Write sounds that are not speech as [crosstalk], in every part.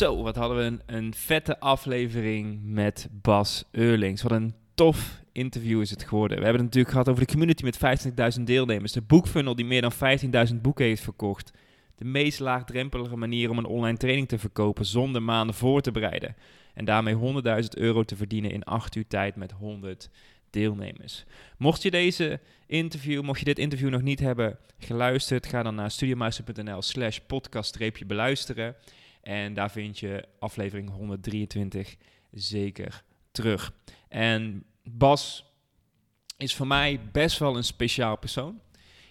Zo, wat hadden we een, vette aflevering met Bas Eurlings. Wat een tof interview is het geworden. We hebben het natuurlijk gehad over de community met 25.000 deelnemers. De boekfunnel die meer dan 15.000 boeken heeft verkocht. De meest laagdrempelige manier om een online training te verkopen zonder maanden voor te bereiden. En daarmee 100.000 euro te verdienen in 8 uur tijd met 100 deelnemers. Mocht je deze interview, mocht je dit interview nog niet hebben geluisterd, ga dan naar studiomaster.nl slash podcast-beluisteren. En daar vind je aflevering 123 zeker terug. En Bas is voor mij best wel een speciaal persoon.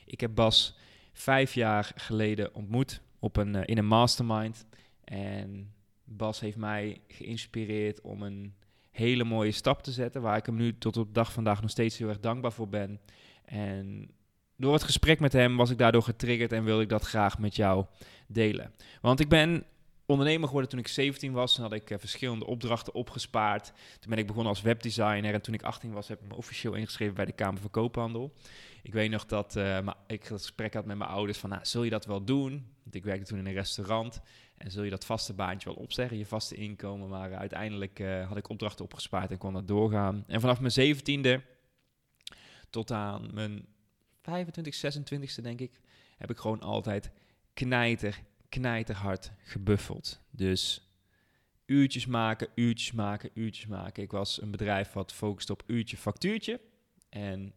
Ik heb Bas vijf jaar geleden ontmoet op een, uh, in een mastermind. En Bas heeft mij geïnspireerd om een hele mooie stap te zetten, waar ik hem nu tot op de dag vandaag nog steeds heel erg dankbaar voor ben. En door het gesprek met hem was ik daardoor getriggerd en wilde ik dat graag met jou delen. Want ik ben ondernemer geworden toen ik 17 was. Toen had ik uh, verschillende opdrachten opgespaard. Toen ben ik begonnen als webdesigner. En toen ik 18 was, heb ik me officieel ingeschreven bij de Kamer van Koophandel. Ik weet nog dat uh, ik het gesprek had met mijn ouders van, nou, zul je dat wel doen? Want ik werkte toen in een restaurant. En zul je dat vaste baantje wel opzeggen, je vaste inkomen? Maar uiteindelijk had ik opdrachten opgespaard en kon dat doorgaan. En vanaf mijn 17e tot aan mijn 25, 26e denk ik, heb ik gewoon altijd knijter knijterhard gebuffeld. Dus uurtjes maken, uurtjes maken, uurtjes maken. Ik was een bedrijf wat focust op uurtje factuurtje. En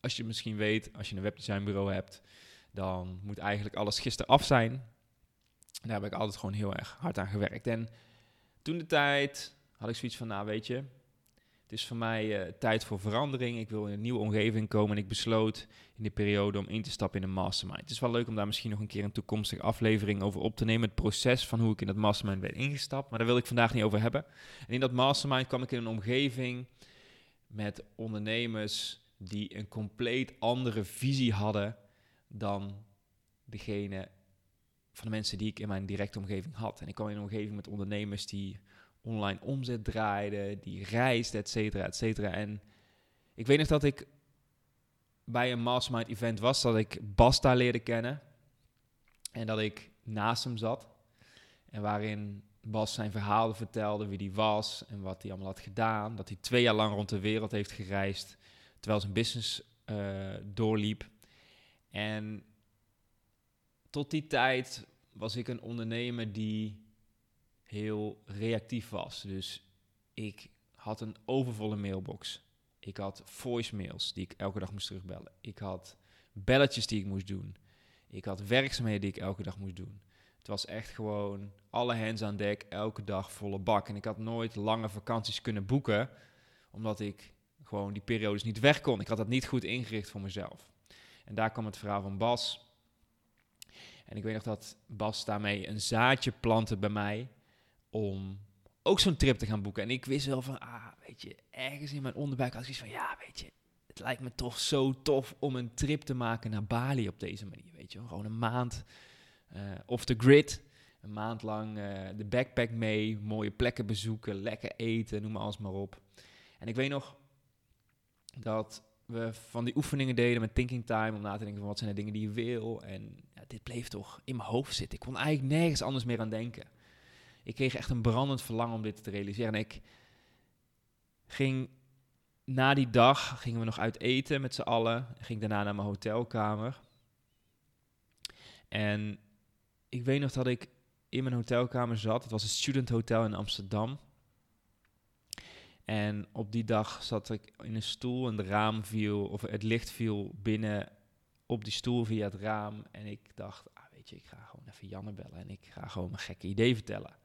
als je misschien weet, als je een webdesignbureau hebt, dan moet eigenlijk alles gisteren af zijn. Daar heb ik altijd gewoon heel erg hard aan gewerkt. En toen de tijd had ik zoiets van, nou weet je, het is voor mij uh, tijd voor verandering. Ik wil in een nieuwe omgeving komen. En ik besloot in die periode om in te stappen in een mastermind. Het is wel leuk om daar misschien nog een keer een toekomstige aflevering over op te nemen. Het proces van hoe ik in dat mastermind ben ingestapt. Maar daar wil ik vandaag niet over hebben. En in dat mastermind kwam ik in een omgeving met ondernemers die een compleet andere visie hadden dan degene van de mensen die ik in mijn directe omgeving had. En ik kwam in een omgeving met ondernemers die online omzet draaide, die reisde, et cetera, et cetera. En ik weet nog dat ik bij een mastermind event was, dat ik Bas daar leerde kennen. En dat ik naast hem zat. En waarin Bas zijn verhalen vertelde, wie hij was en wat hij allemaal had gedaan. Dat hij twee jaar lang rond de wereld heeft gereisd, terwijl zijn business uh, doorliep. En tot die tijd was ik een ondernemer die heel reactief was. Dus ik had een overvolle mailbox. Ik had voicemails die ik elke dag moest terugbellen. Ik had belletjes die ik moest doen. Ik had werkzaamheden die ik elke dag moest doen. Het was echt gewoon alle hands aan dek, elke dag volle bak. En ik had nooit lange vakanties kunnen boeken, omdat ik gewoon die periodes niet weg kon. Ik had dat niet goed ingericht voor mezelf. En daar kwam het verhaal van Bas. En ik weet nog dat Bas daarmee een zaadje plantte bij mij om ook zo'n trip te gaan boeken. En ik wist wel van, ah, weet je, ergens in mijn onderbuik had ik zoiets van, ja, weet je, het lijkt me toch zo tof om een trip te maken naar Bali op deze manier, weet je. Gewoon een maand uh, off the grid, een maand lang uh, de backpack mee, mooie plekken bezoeken, lekker eten, noem maar alles maar op. En ik weet nog dat we van die oefeningen deden met thinking time, om na te denken van wat zijn de dingen die je wil. En ja, dit bleef toch in mijn hoofd zitten. Ik kon eigenlijk nergens anders meer aan denken ik kreeg echt een brandend verlangen om dit te realiseren. En ik ging na die dag, gingen we nog uit eten met z'n allen. Ging daarna naar mijn hotelkamer. En ik weet nog dat ik in mijn hotelkamer zat. Het was een student hotel in Amsterdam. En op die dag zat ik in een stoel en de raam viel, of het licht viel binnen op die stoel via het raam. En ik dacht, ah, weet je, ik ga gewoon even Janne bellen en ik ga gewoon mijn gekke idee vertellen.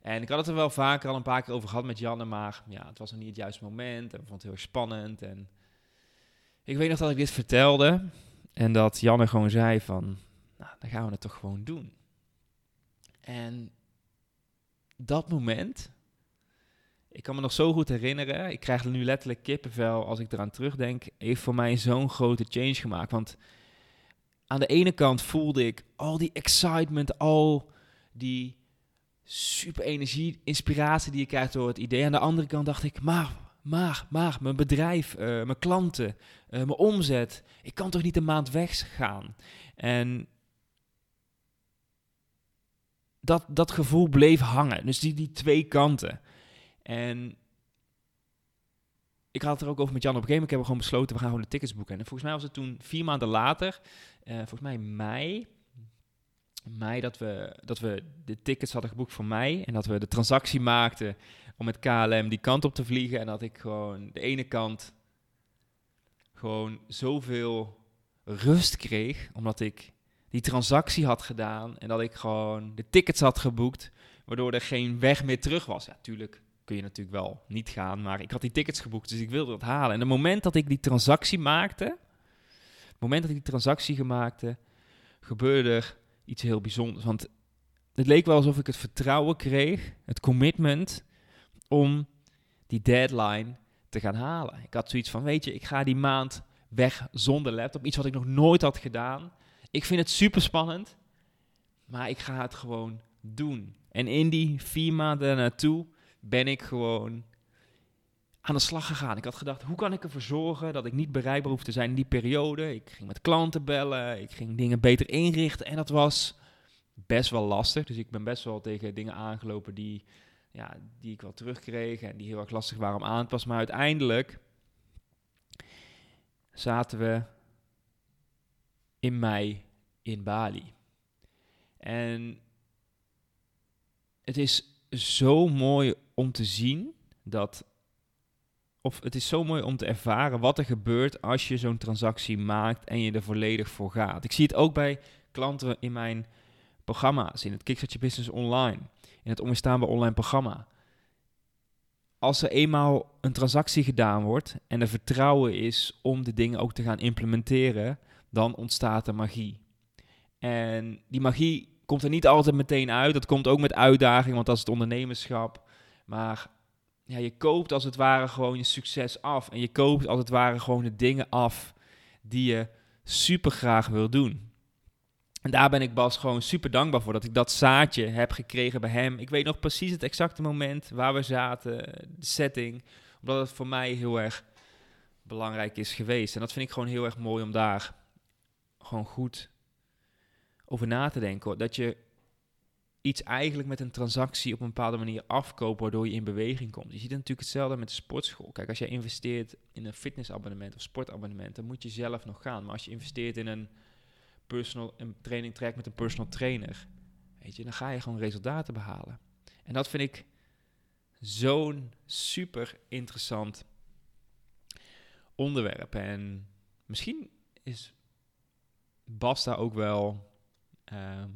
En ik had het er wel vaker al een paar keer over gehad met Janne, maar ja, het was nog niet het juiste moment. En ik vond het heel spannend. En ik weet nog dat ik dit vertelde en dat Janne gewoon zei van, nou, dan gaan we het toch gewoon doen. En dat moment, ik kan me nog zo goed herinneren, ik krijg er nu letterlijk kippenvel als ik eraan terugdenk, heeft voor mij zo'n grote change gemaakt. Want aan de ene kant voelde ik al die excitement, al die super energie, inspiratie die je krijgt door het idee. Aan de andere kant dacht ik, maar, maar, maar, mijn bedrijf, uh, mijn klanten, uh, mijn omzet, ik kan toch niet een maand weggaan. En dat, dat gevoel bleef hangen. Dus die, die twee kanten. En ik had het er ook over met Jan op een gegeven moment. Ik heb gewoon besloten, we gaan gewoon de tickets boeken. En volgens mij was het toen vier maanden later, uh, volgens mij mei, mei dat we, dat we de tickets hadden geboekt voor mei. En dat we de transactie maakten om met KLM die kant op te vliegen. En dat ik gewoon de ene kant gewoon zoveel rust kreeg, omdat ik die transactie had gedaan en dat ik gewoon de tickets had geboekt, waardoor er geen weg meer terug was. Ja, tuurlijk kun je natuurlijk wel niet gaan, maar ik had die tickets geboekt, dus ik wilde dat halen. En het moment dat ik die transactie maakte, het moment dat ik die transactie gemaakte, gebeurde er iets heel bijzonders. Want het leek wel alsof ik het vertrouwen kreeg, het commitment om die deadline te gaan halen. Ik had zoiets van, weet je, ik ga die maand weg zonder laptop. Iets wat ik nog nooit had gedaan. Ik vind het super spannend, maar ik ga het gewoon doen. En in die vier maanden naartoe ben ik gewoon aan de slag gegaan. Ik had gedacht, hoe kan ik ervoor zorgen dat ik niet bereikbaar hoef te zijn in die periode? Ik ging met klanten bellen, ik ging dingen beter inrichten en dat was best wel lastig. Dus ik ben best wel tegen dingen aangelopen die, ja, die ik wel terugkreeg en die heel erg lastig waren om aan te passen. Maar uiteindelijk zaten we in mei in Bali. En het is zo mooi om te zien dat, of het is zo mooi om te ervaren wat er gebeurt als je zo'n transactie maakt en je er volledig voor gaat. Ik zie het ook bij klanten in mijn programma's, in het Kickstart Business Online, in het onweerstaanbaar online programma. Als er eenmaal een transactie gedaan wordt en er vertrouwen is om de dingen ook te gaan implementeren, dan ontstaat er magie. En die magie komt er niet altijd meteen uit. Dat komt ook met uitdaging, want dat is het ondernemerschap. Maar ja, je koopt als het ware gewoon je succes af. En je koopt als het ware gewoon de dingen af die je super graag wil doen. En daar ben ik Bas gewoon super dankbaar voor dat ik dat zaadje heb gekregen bij hem. Ik weet nog precies het exacte moment waar we zaten, de setting, omdat het voor mij heel erg belangrijk is geweest. En dat vind ik gewoon heel erg mooi om daar gewoon goed over na te denken. Dat je iets eigenlijk met een transactie op een bepaalde manier afkoopt, waardoor je in beweging komt. Je ziet het natuurlijk hetzelfde met de sportschool. Kijk, als je investeert in een fitnessabonnement of sportabonnement, dan moet je zelf nog gaan. Maar als je investeert in een personal een training track met een personal trainer, weet je, dan ga je gewoon resultaten behalen. En dat vind ik zo'n super interessant onderwerp. En misschien is Bas daar ook wel ehm,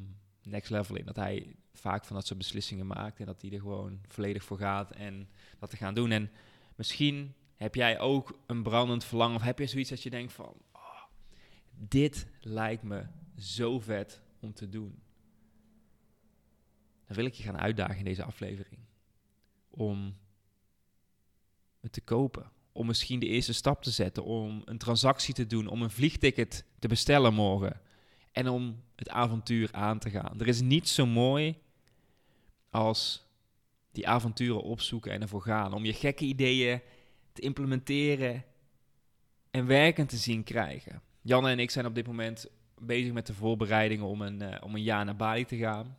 next level in. Dat hij vaak van dat soort beslissingen maakt en dat hij er gewoon volledig voor gaat en dat te gaan doen. En misschien heb jij ook een brandend verlangen of heb je zoiets dat je denkt van, oh, dit lijkt me zo vet om te doen. Dan wil ik je gaan uitdagen in deze aflevering om het te kopen om misschien de eerste stap te zetten, om een transactie te doen, om een vliegticket te bestellen morgen en om het avontuur aan te gaan. Er is niets zo mooi als die avonturen opzoeken en ervoor gaan, om je gekke ideeën te implementeren en werkend te zien krijgen. Janne en ik zijn op dit moment bezig met de voorbereidingen om een, uh, om een jaar naar Bali te gaan.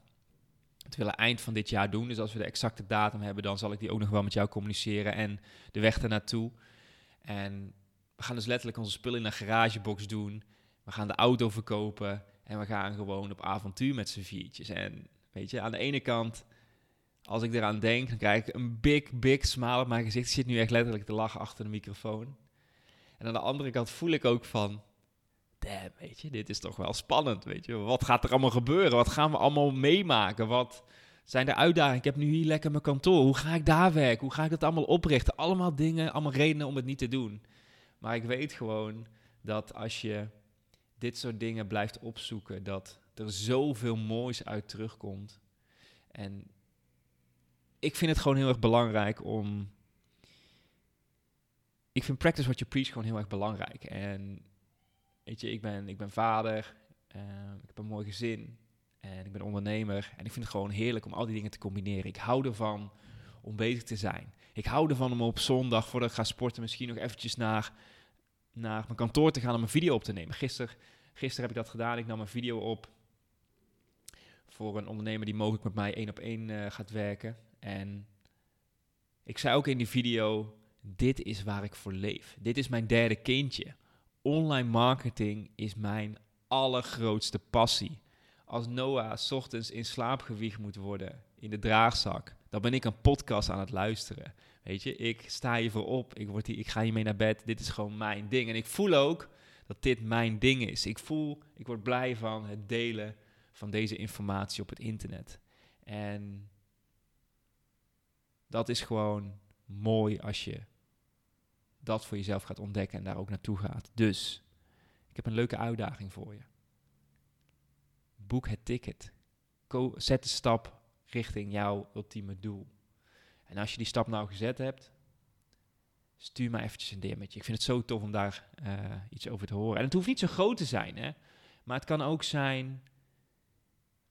Het willen eind van dit jaar doen. Dus als we de exacte datum hebben, dan zal ik die ook nog wel met jou communiceren en de weg ernaartoe. En we gaan dus letterlijk onze spullen in een garagebox doen. We gaan de auto verkopen en we gaan gewoon op avontuur met z'n viertjes. En weet je, aan de ene kant, als ik eraan denk, dan krijg ik een big, big smile op mijn gezicht. Ik zit nu echt letterlijk te lachen achter de microfoon. En aan de andere kant voel ik ook van, damn, weet je, dit is toch wel spannend, weet je. Wat gaat er allemaal gebeuren? Wat gaan we allemaal meemaken? Wat zijn de uitdagingen? Ik heb nu hier lekker mijn kantoor. Hoe ga ik daar werken? Hoe ga ik dat allemaal oprichten? Allemaal dingen, allemaal redenen om het niet te doen. Maar ik weet gewoon dat als je dit soort dingen blijft opzoeken, dat er zoveel moois uit terugkomt. En ik vind het gewoon heel erg belangrijk om. Ik vind practice what you preach gewoon heel erg belangrijk. En weet je, ik ben, ik ben vader, uh, ik heb een mooi gezin en ik ben ondernemer. En ik vind het gewoon heerlijk om al die dingen te combineren. Ik hou ervan om bezig te zijn. Ik hou ervan om op zondag, voordat ik ga sporten, misschien nog eventjes naar, naar mijn kantoor te gaan om een video op te nemen. Gisteren, gisteren heb ik dat gedaan. Ik nam een video op voor een ondernemer die mogelijk met mij één op één uh, gaat werken. En ik zei ook in die video, dit is waar ik voor leef. Dit is mijn derde kindje. Online marketing is mijn allergrootste passie. Als Noah ochtends in slaap gewiegd moet worden in de draagzak, dan ben ik een podcast aan het luisteren. Weet je, ik sta hiervoor op, ik, word hier, ik ga hiermee naar bed. Dit is gewoon mijn ding. En ik voel ook dat dit mijn ding is. Ik voel, ik word blij van het delen van deze informatie op het internet. En dat is gewoon mooi als je dat voor jezelf gaat ontdekken en daar ook naartoe gaat. Dus, ik heb een leuke uitdaging voor je. Boek het ticket. zet de stap richting jouw ultieme doel. En als je die stap nou gezet hebt, stuur me eventjes een DM'tje. Ik vind het zo tof om daar uh, iets over te horen. En het hoeft niet zo groot te zijn, hè. Maar het kan ook zijn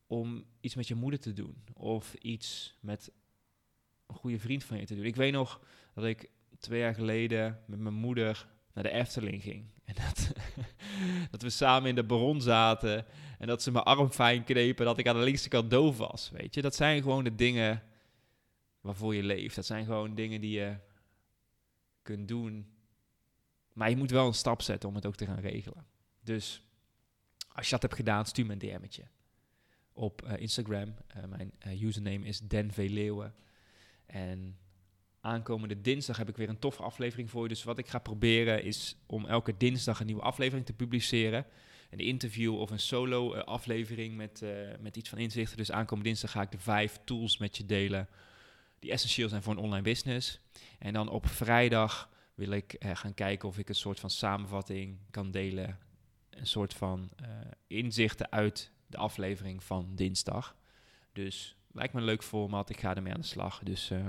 om iets met je moeder te doen. Of iets met een goede vriend van je te doen. Ik weet nog dat ik twee jaar geleden met mijn moeder naar de Efteling ging. En dat, [laughs] dat we samen in de baron zaten. En dat ze mijn arm fijn knepen. Dat ik aan de linkse kant doof was. Weet je, dat zijn gewoon de dingen waarvoor je leeft. Dat zijn gewoon dingen die je kunt doen. Maar je moet wel een stap zetten om het ook te gaan regelen. Dus als je dat hebt gedaan, stuur me een DM'tje. Op uh, Instagram. Uh, mijn uh, username is Den Leeuwen. En aankomende dinsdag heb ik weer een toffe aflevering voor je. Dus wat ik ga proberen is om elke dinsdag een nieuwe aflevering te publiceren. Een interview of een solo aflevering met, met iets van inzichten. Dus aankomende dinsdag ga ik de vijf tools met je delen die essentieel zijn voor een online business. En dan op vrijdag wil ik uh, gaan kijken of ik een soort van samenvatting kan delen. Een soort van inzichten uit de aflevering van dinsdag. Dus lijkt me een leuk format. Ik ga ermee aan de slag. Dus uh,